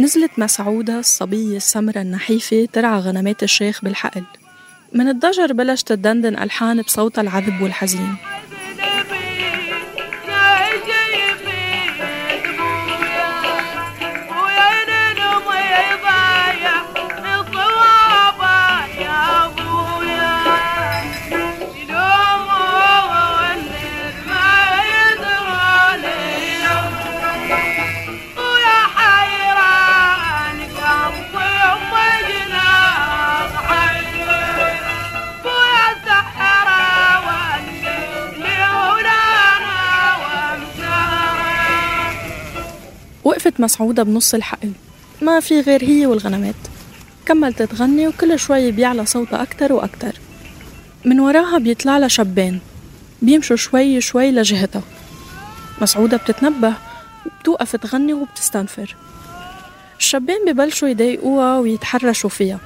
نزلت مسعودة الصبية السمرة النحيفة ترعى غنمات الشيخ بالحقل. من الضجر بلشت تدندن ألحان بصوتها العذب والحزين. وقفت مسعودة بنص الحقل. ما في غير هي والغنمات. كملت تغني وكل شوي بيعلى صوتها أكتر وأكتر. من وراها بيطلع لها شبان. بيمشوا شوي شوي لجهتها. مسعودة بتتنبه وبتوقف تغني وبتستنفر. الشبان ببلشوا يضايقوها ويتحرشوا فيها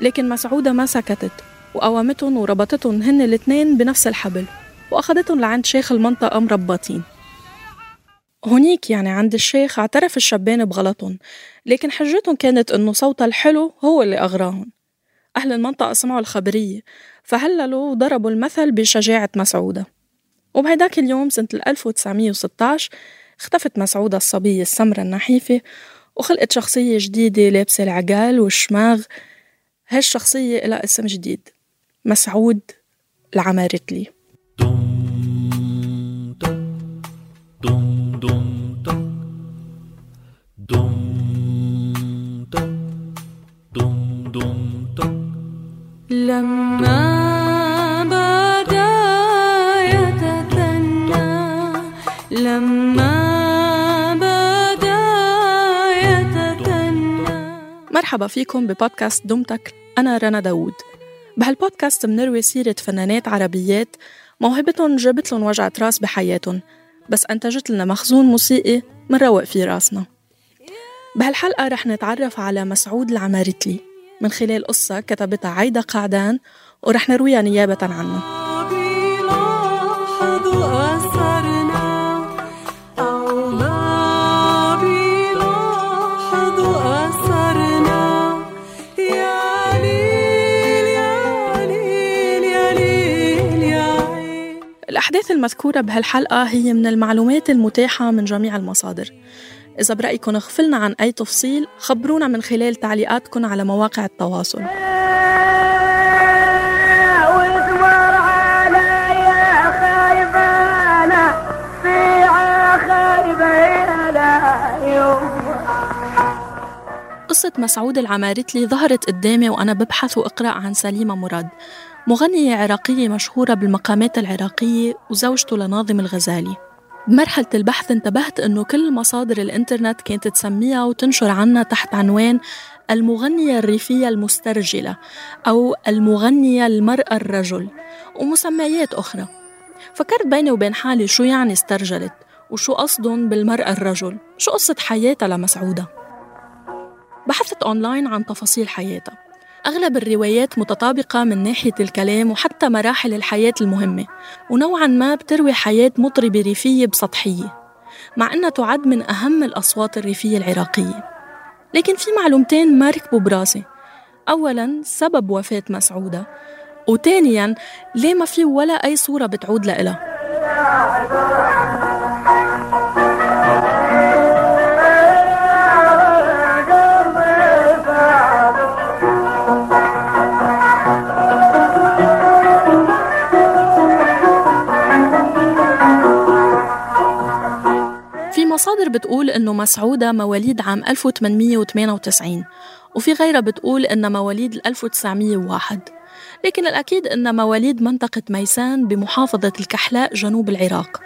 لكن مسعودة ما سكتت وقومتهم وربطتهم هن الاثنين بنفس الحبل وأخذتهم لعند شيخ المنطقة مربطين. هونيك يعني عند الشيخ اعترف الشبان بغلطهم لكن حجتهم كانت إنه صوتها الحلو هو اللي أغراهم. أهل المنطقة سمعوا الخبرية فهللوا وضربوا المثل بشجاعة مسعودة. وبهيداك اليوم سنة 1916 اختفت مسعودة الصبية السمرة النحيفة وخلقت شخصية جديدة لابسة العقال والشماغ. هالشخصية لها اسم جديد مسعود العمارتلي. لما بدا يتثنى لما بدا يتثنى مرحبا فيكم ببودكاست دمتك أنا رنا داوود. بهالبودكاست منروي سيرة فنانات عربيات موهبتهم جابت لهم وجعة راس بحياتهم بس أنتجت لنا مخزون موسيقي منروق في راسنا. بهالحلقة رح نتعرف على مسعود العمارتلي. من خلال قصة كتبتها عايدة قعدان ورح نرويها نيابة عنه. الأحداث المذكورة بهالحلقة هي من المعلومات المتاحة من جميع المصادر. إذا برأيكم غفلنا عن أي تفصيل خبرونا من خلال تعليقاتكم على مواقع التواصل. قصة مسعود العمارتلي ظهرت قدامي وأنا ببحث وأقرأ عن سليمة مراد مغنية عراقية مشهورة بالمقامات العراقية وزوجته لناظم الغزالي. بمرحلة البحث انتبهت أنه كل مصادر الإنترنت كانت تسميها وتنشر عنها تحت عنوان المغنية الريفية المسترجلة أو المغنية المرأة الرجل ومسميات أخرى. فكرت بيني وبين حالي شو يعني استرجلت وشو قصدهم بالمرأة الرجل شو قصة حياتها لمسعودة؟ بحثت أونلاين عن تفاصيل حياتها. أغلب الروايات متطابقة من ناحية الكلام وحتى مراحل الحياة المهمة ونوعا ما بتروي حياة مطربة ريفية بسطحية مع أنها تعد من أهم الأصوات الريفية العراقية. لكن في معلومتين ما ركبوا براسي. أولا سبب وفاة مسعودة وثانيا ليه ما في ولا أي صورة بتعود لإلها؟ مصادر بتقول إنه مسعودة مواليد عام 1898 وفي غيرها بتقول إنها مواليد 1901 لكن الأكيد إنها مواليد منطقة ميسان بمحافظة الكحلاء جنوب العراق.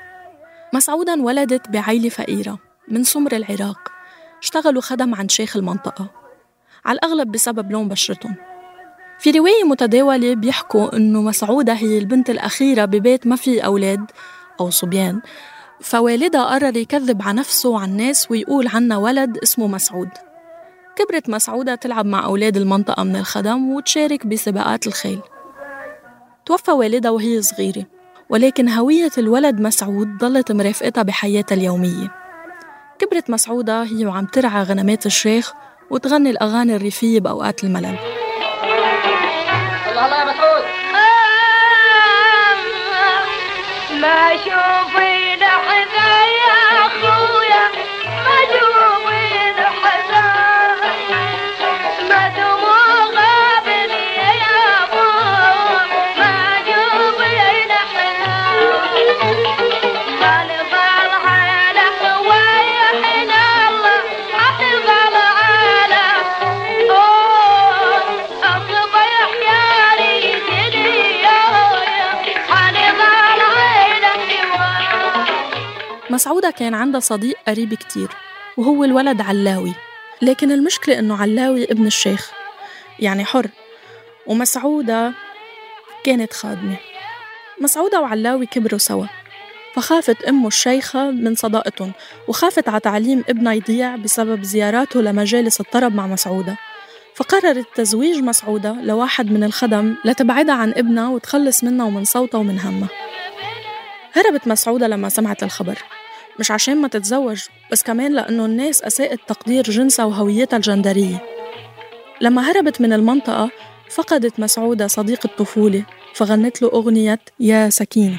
مسعودة انولدت بعيلة فقيرة من سمر العراق. اشتغلوا خدم عند شيخ المنطقة. على الأغلب بسبب لون بشرتهم. في رواية متداولة بيحكوا إنه مسعودة هي البنت الأخيرة ببيت ما في أولاد أو صبيان فوالدها قرر يكذب على نفسه وعن الناس ويقول عنا ولد اسمه مسعود. كبرت مسعودة تلعب مع أولاد المنطقة من الخدم وتشارك بسباقات الخيل. توفى والدها وهي صغيرة ولكن هوية الولد مسعود ضلت مرافقتها بحياتها اليومية. كبرت مسعودة هي وعم ترعى غنمات الشيخ وتغني الأغاني الريفية بأوقات الملل. الله الله يا مسعود. ما شوفي مسعودة كان عندها صديق قريب كتير وهو الولد علاوي. لكن المشكلة إنه علاوي ابن الشيخ يعني حر. ومسعودة كانت خادمة. مسعودة وعلاوي كبروا سوا. فخافت أمه الشيخة من صداقتهم وخافت على تعليم ابنها يضيع بسبب زياراته لمجالس الطرب مع مسعودة. فقررت تزويج مسعودة لواحد من الخدم لتبعدها عن ابنها وتخلص منها ومن صوتها ومن همها. هربت مسعودة لما سمعت الخبر. مش عشان ما تتزوج بس كمان لأنه الناس أساءت تقدير جنسها وهويتها الجندرية. لما هربت من المنطقة فقدت مسعودة صديق الطفولة فغنت له أغنية يا سكينة.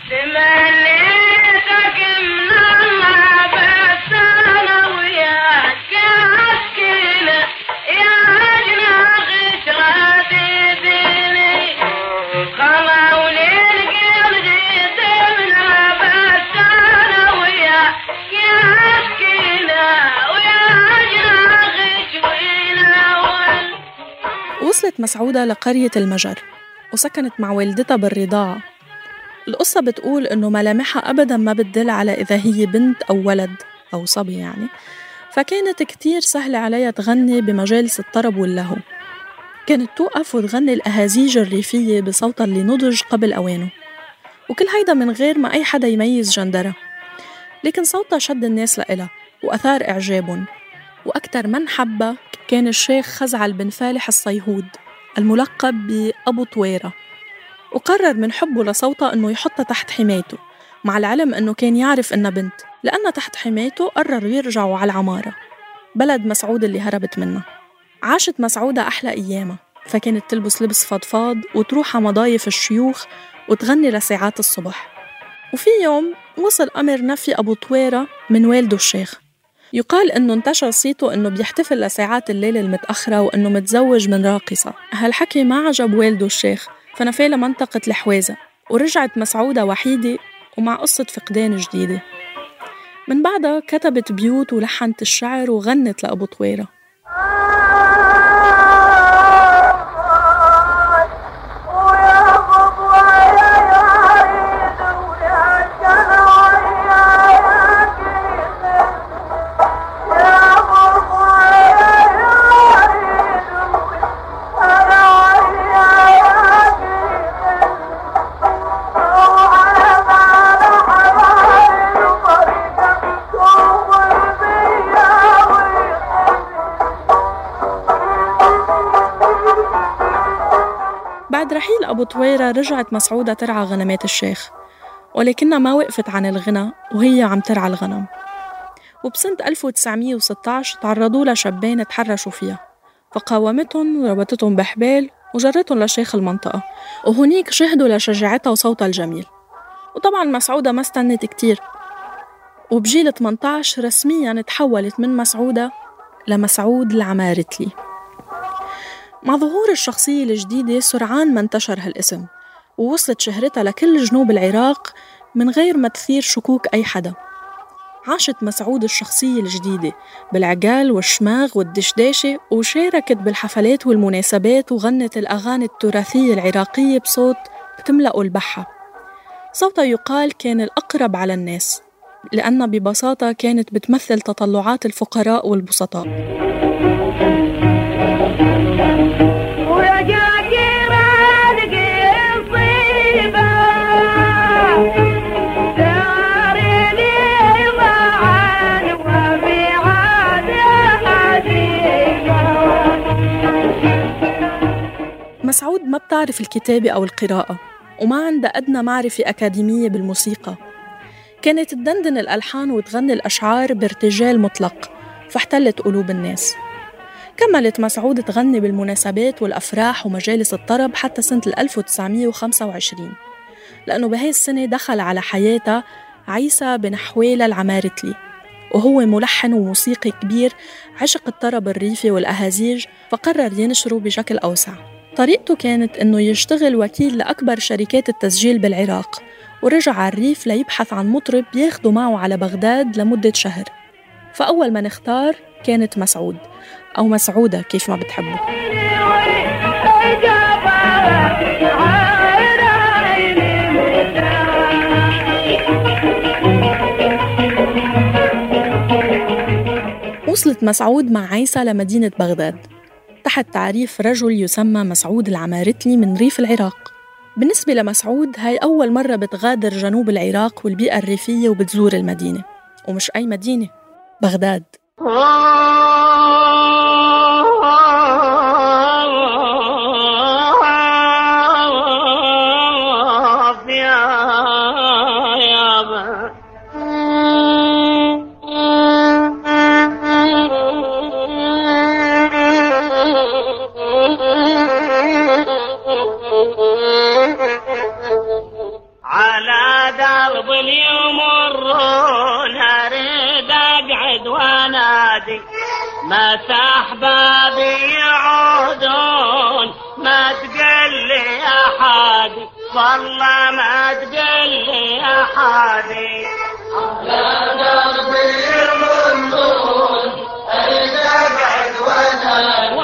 مسعودة لقرية المجر وسكنت مع والدتها بالرضاعة. القصة بتقول إنه ملامحها أبدا ما بتدل على إذا هي بنت أو ولد أو صبي يعني. فكانت كتير سهلة عليها تغني بمجالس الطرب واللهو كانت توقف وتغني الأهازيج الريفية بصوتها اللي نضج قبل أوانه. وكل هيدا من غير ما أي حدا يميز جندرها. لكن صوتها شد الناس لإلها وأثار إعجابهم. وأكثر من حبها كان الشيخ خزعل بن فالح الصيهود. الملقب بأبو طويرة. وقرر من حبه لصوتها أنه يحطها تحت حمايته مع العلم أنه كان يعرف إنها بنت لأنها تحت حمايته قرروا يرجعوا على العمارة بلد مسعود اللي هربت منه. عاشت مسعودة أحلى أيامها فكانت تلبس لبس فضفاض وتروح على مضايف الشيوخ وتغني لساعات الصبح. وفي يوم وصل أمر نفي أبو طويرة من والده الشيخ. يقال إنه انتشر صيته إنه بيحتفل لساعات الليل المتأخرة وإنه متزوج من راقصة. هالحكي ما عجب والده الشيخ فنفاه لمنطقة الحويزة ورجعت مسعودة وحيدة ومع قصة فقدان جديدة. من بعدها كتبت بيوت ولحنت الشعر وغنت لأبو طويرة. رجعت مسعودة ترعى غنمات الشيخ ولكنها ما وقفت عن الغنى وهي عم ترعى الغنم. وبسنة 1916 تعرضوا لها تحرشوا فيها فقاومتهم وربطتهم بحبال وجرتهم لشيخ المنطقة وهنيك شهدوا لشجاعتها وصوتها الجميل. وطبعا مسعودة ما استنت كتير. وبجيل 18 رسميا تحولت من مسعودة لمسعود العمارتلي. مع ظهور الشخصية الجديدة سرعان ما انتشر هالاسم. ووصلت شهرتها لكل جنوب العراق من غير ما تثير شكوك أي حدا. عاشت مسعود الشخصية الجديدة بالعقال والشماغ والدشداشة وشاركت بالحفلات والمناسبات وغنت الأغاني التراثية العراقية بصوت بتملأ البحة. صوتها يقال كان الأقرب على الناس لأنها ببساطة كانت بتمثل تطلعات الفقراء والبسطاء. مسعود ما بتعرف الكتابة أو القراءة وما عندها أدنى معرفة أكاديمية بالموسيقى. كانت تدندن الألحان وتغني الأشعار بارتجال مطلق فاحتلت قلوب الناس. كملت مسعود تغني بالمناسبات والأفراح ومجالس الطرب حتى سنة 1925 لأنه بهاي السنة دخل على حياتها عيسى بن حويلة العمارتلي وهو ملحن وموسيقي كبير عشق الطرب الريفي والأهازيج فقرر ينشره بشكل أوسع. طريقته كانت إنه يشتغل وكيل لأكبر شركات التسجيل بالعراق ورجع على الريف ليبحث عن مطرب ياخده معه على بغداد لمدة شهر. فأول من اختار كانت مسعود أو مسعودة كيف ما بتحبه وصلت مسعود مع عيسى لمدينة بغداد. تحت تعريف رجل يسمى مسعود العمارتلي من ريف العراق. بالنسبة لمسعود هاي أول مرة بتغادر جنوب العراق والبيئة الريفية وبتزور المدينة. ومش أي مدينة بغداد. متى احبابي يعودون ما تقل لي يا حادي والله ما تقل لي أريد اقعد وانادي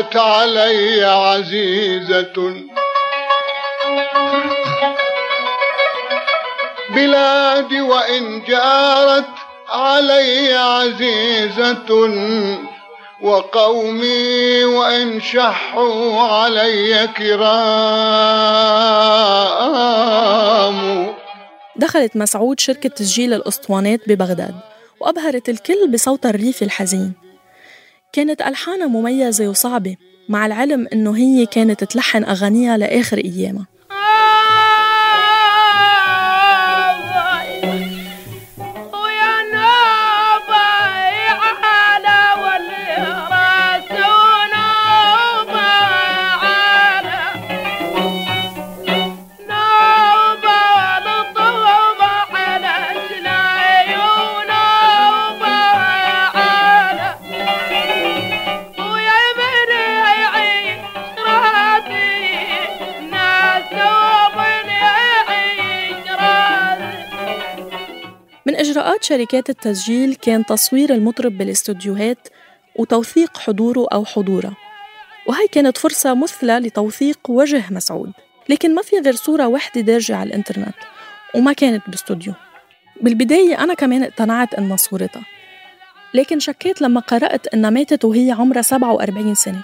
جارت علي عزيزة. بلادي وإن جارت علي عزيزة. وقومي وإن شحوا علي كرام. دخلت مسعود شركة تسجيل الأسطوانات ببغداد وأبهرت الكل بصوتها الريفي الحزين. كانت ألحانها مميزة وصعبة مع العلم إنه هي كانت تلحن أغانيها لآخر أيامها. إجراءات شركات التسجيل كان تصوير المطرب بالاستوديوهات وتوثيق حضوره أو حضورها وهي كانت فرصة مثلى لتوثيق وجه مسعود لكن ما في غير صورة واحدة دارجة على الإنترنت وما كانت باستوديو. بالبداية أنا كمان اقتنعت إنها صورتها لكن شكيت لما قرأت إنها ماتت وهي عمرها 47 سنة.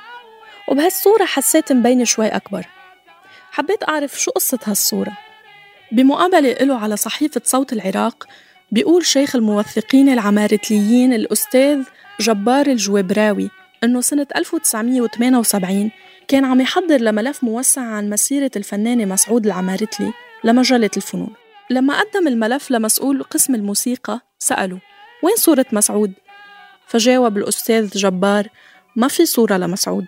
وبهالصورة حسيت مبينة شوي أكبر. حبيت أعرف شو قصة هالصورة. بمقابلة له على صحيفة صوت العراق بيقول شيخ الموثقين العمارتليين الأستاذ جبار الجويبراوي إنه سنة 1978 كان عم يحضر لملف موسع عن مسيرة الفنانة مسعود العمارتلي لمجلة الفنون. لما قدم الملف لمسؤول قسم الموسيقى سأله وين صورة مسعود؟ فجاوب الأستاذ جبار ما في صورة لمسعود.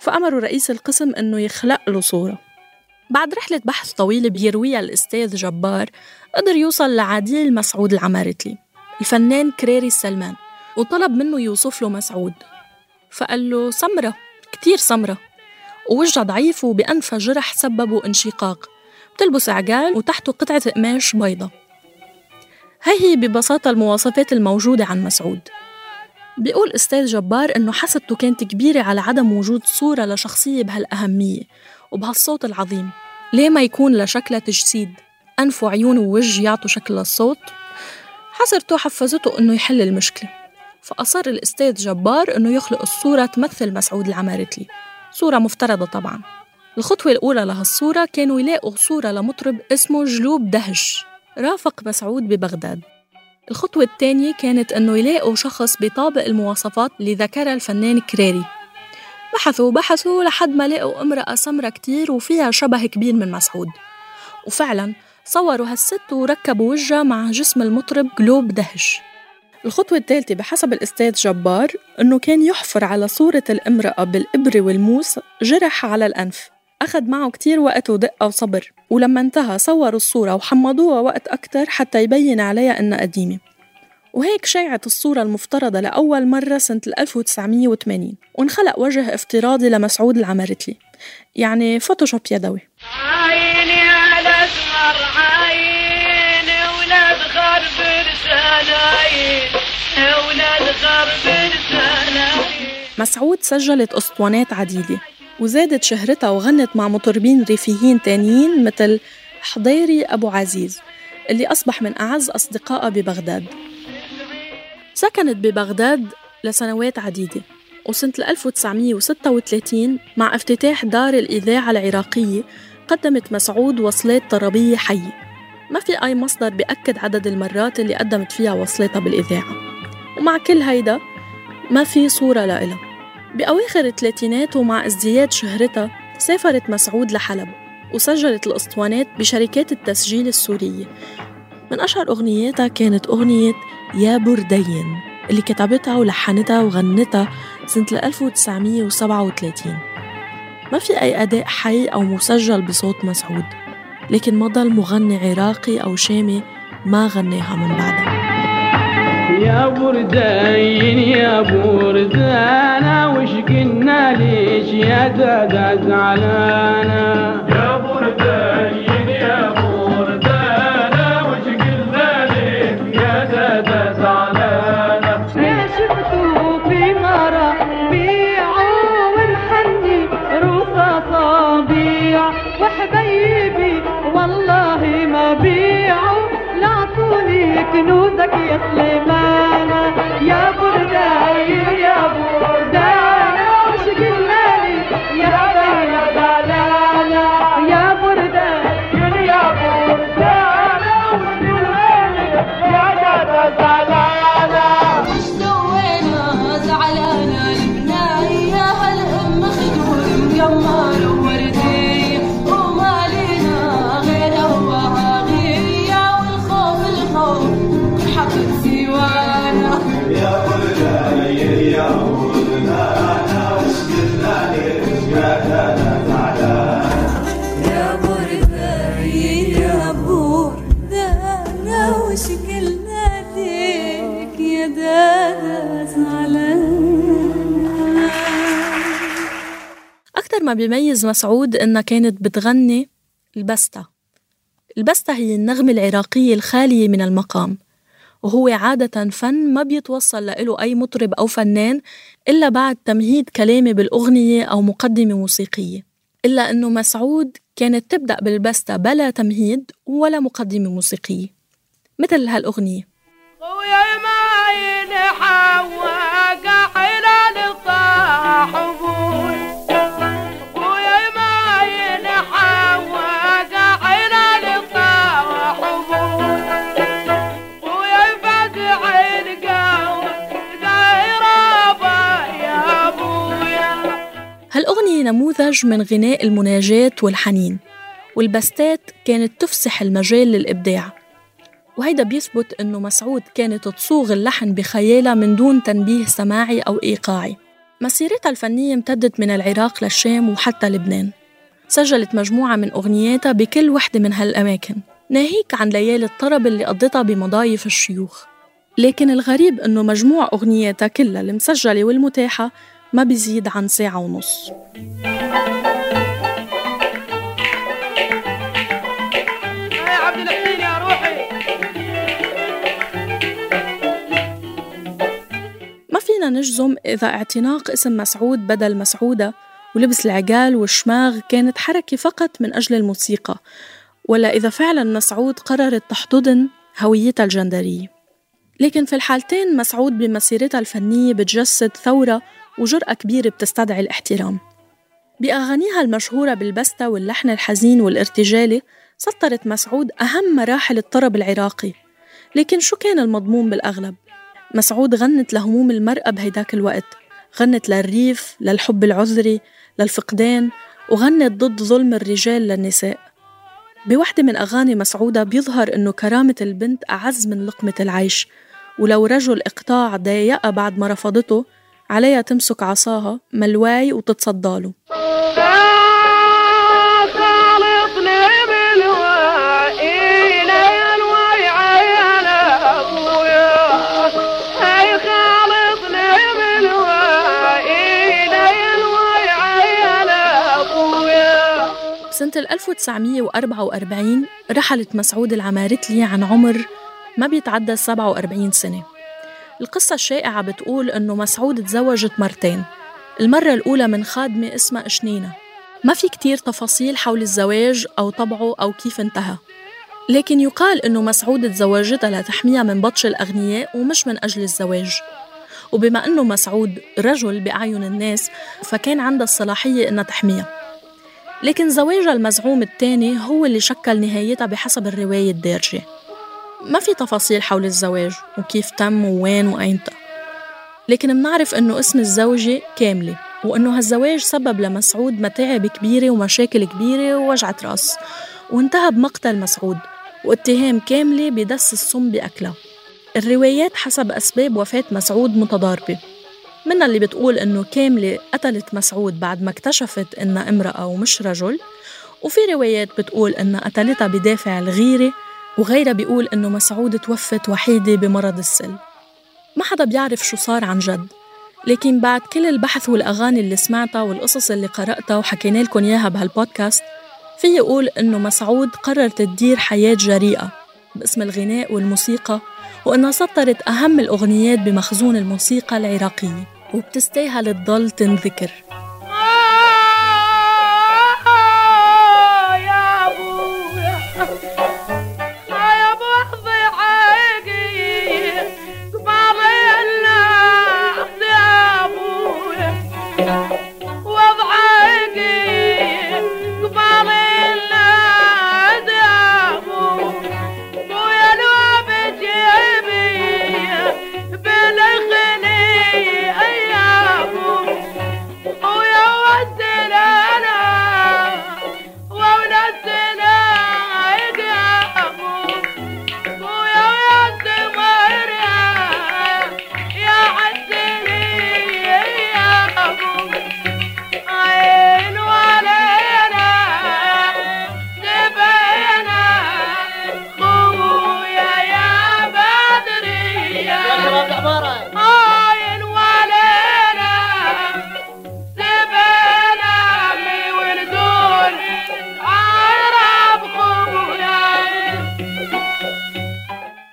فأمروا رئيس القسم إنه يخلق له صورة. بعد رحلة بحث طويلة بيرويها الأستاذ جبار قدر يوصل لعديل مسعود العمارتلي الفنان كريري السلمان وطلب منه يوصف له مسعود. فقال له سمرة كتير سمرة. ووجهها ضعيف وبأنفها جرح سببوا انشقاق بتلبس عقال وتحته قطعة قماش بيضة. هي هي ببساطة المواصفات الموجودة عن مسعود. بيقول أستاذ جبار إنه حسبته كانت كبيرة على عدم وجود صورة لشخصية بهالأهمية وبهالصوت العظيم. ليه ما يكون لشكلها تجسيد؟ أنف وعيون ووجه يعطوا شكل للصوت؟ حسرته حفزته إنه يحل المشكلة. فأصر الأستاذ جبار إنه يخلق الصورة تمثل مسعود العمارتلي صورة مفترضة طبعا. الخطوة الأولى لهالصورة كانوا يلاقوا صورة لمطرب اسمه جلوب دهش. رافق مسعود ببغداد. الخطوة الثانية كانت إنه يلاقوا شخص بيطابق المواصفات اللي ذكرها الفنان كريري بحثوا بحثوا لحد ما لقوا امرأة سمرة كتير وفيها شبه كبير من مسعود. وفعلا صوروا هالست وركبوا وجهها مع جسم المطرب جلوب دهش. الخطوة الثالثة بحسب الأستاذ جبار إنه كان يحفر على صورة الامرأة بالإبرة والموس جرح على الأنف. أخذ معه كتير وقت ودقة وصبر ولما انتهى صوروا الصورة وحمضوها وقت أكتر حتى يبين عليها إنها قديمة. وهيك شيعت الصورة المفترضة لأول مرة سنة 1980 وانخلق وجه افتراضي لمسعود العمارتلي. يعني فوتوشوب يدوي. عيني على اسمر عيني ولاد غرب ولاد غرب مسعود سجلت أسطوانات عديدة وزادت شهرتها وغنت مع مطربين ريفيين تانيين مثل حضيري أبو عزيز اللي أصبح من أعز أصدقائها ببغداد. سكنت ببغداد لسنوات عديدة وسنة 1936 مع افتتاح دار الإذاعة العراقية قدمت مسعود وصلات طربية حية. ما في أي مصدر بيأكد عدد المرات اللي قدمت فيها وصلاتها بالإذاعة ومع كل هيدا ما في صورة لإلها. بأواخر الثلاثينات ومع ازدياد شهرتها سافرت مسعود لحلب وسجلت الأسطوانات بشركات التسجيل السورية. من أشهر أغنياتها كانت أغنية يا بردين اللي كتبتها ولحنتها وغنتها سنة 1937 ما في أي أداء حي أو مسجل بصوت مسعود لكن ما ضل مغني عراقي أو شامي ما غناها من بعدها. يا بردين يا بردانا وش قلنا ليش يا دادا زعلانة؟ ما بيميز مسعود إنها كانت بتغني البستة البستة هي النغمة العراقية الخالية من المقام وهو عادة فن ما بيتوصل له أي مطرب أو فنان إلا بعد تمهيد كلامي بالأغنية أو مقدمة موسيقية. إلا أنه مسعود كانت تبدأ بالبستة بلا تمهيد ولا مقدمة موسيقية. مثل هالأغنية. خويا ما نموذج من غناء المناجاة والحنين والبستات كانت تفسح المجال للإبداع. وهيدا بيثبت إنه مسعود كانت تصوغ اللحن بخيالها من دون تنبيه سماعي أو إيقاعي. مسيرتها الفنية امتدت من العراق للشام وحتى لبنان. سجلت مجموعة من أغنياتها بكل وحدة من هالأماكن ناهيك عن ليالي الطرب اللي قضتها بمضايف الشيوخ. لكن الغريب إنه مجموع أغنياتها كلها المسجلة والمتاحة ما بيزيد عن ساعة ونص. ما فينا نجزم إذا اعتناق اسم مسعود بدل مسعودة ولبس العقال والشماغ كانت حركة فقط من أجل الموسيقى ولا إذا فعلا مسعود قررت تحتضن هويتها الجندرية. لكن في الحالتين مسعود بمسيرتها الفنية بتجسد ثورة وجرأة كبيرة بتستدعي الاحترام. بأغانيها المشهورة بالبستة واللحن الحزين والارتجالي سطرت مسعود أهم مراحل الطرب العراقي. لكن شو كان المضمون بالأغلب؟ مسعود غنت لهموم المرأة بهيداك الوقت. غنت للريف، للحب العذري، للفقدان وغنت ضد ظلم الرجال للنساء. بوحدة من أغاني مسعودة بيظهر إنه كرامة البنت أعز من لقمة العيش. ولو رجل إقطاع ضايقها بعد ما رفضته عليها تمسك عصاها ملواي ابويا بسنة 1944 رحلت مسعود العمارتلي عن عمر ما بيتعدى 47 سنة. القصة الشائعة بتقول إنه مسعود تزوجت مرتين. المرة الأولى من خادمة اسمها إشنينة ما في كتير تفاصيل حول الزواج أو طبعه أو كيف انتهى. لكن يقال إنه مسعود تزوجتها لتحميها من بطش الأغنياء ومش من أجل الزواج. وبما إنه مسعود رجل بأعين الناس فكان عندها الصلاحية إنها تحميها. لكن زواجها المزعوم الثاني هو اللي شكل نهايتها بحسب الرواية الدارجة. ما في تفاصيل حول الزواج وكيف تم ووين وأيمتى لكن منعرف إنه اسم الزوجة كاملة وإنه هالزواج سبب لمسعود متاعب كبيرة ومشاكل كبيرة ووجعة رأس. وانتهى بمقتل مسعود واتهام كاملة بدس السم بأكلها. الروايات حسب أسباب وفاة مسعود متضاربة. منها اللي بتقول إنه كاملة قتلت مسعود بعد ما اكتشفت إنها امرأة ومش رجل. وفي روايات بتقول إنها قتلتها بدافع الغيرة وغيرها بيقول إنه مسعود توفت وحيدة بمرض السل. ما حدا بيعرف شو صار عن جد. لكن بعد كل البحث والأغاني اللي سمعتها والقصص اللي قرأتها وحكينا لكم إياها بهالبودكاست في أقول إنه مسعود قررت تدير حياة جريئة باسم الغناء والموسيقى وإنها سطرت أهم الأغنيات بمخزون الموسيقى العراقية. وبتستاهل تضل تنذكر.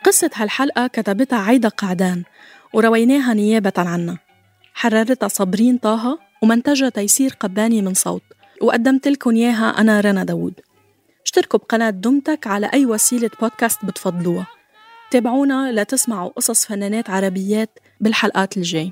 قصة هالحلقة كتبتها عايدة قعدان ورويناها نيابة عنها. حررتها صابرين طه ومنتجها تيسير قباني من صوت. وقدمت لكم إياها أنا رنا داوود. اشتركوا بقناة دمتك على أي وسيلة بودكاست بتفضلوها. تابعونا لتسمعوا قصص فنانات عربيات بالحلقات الجاي.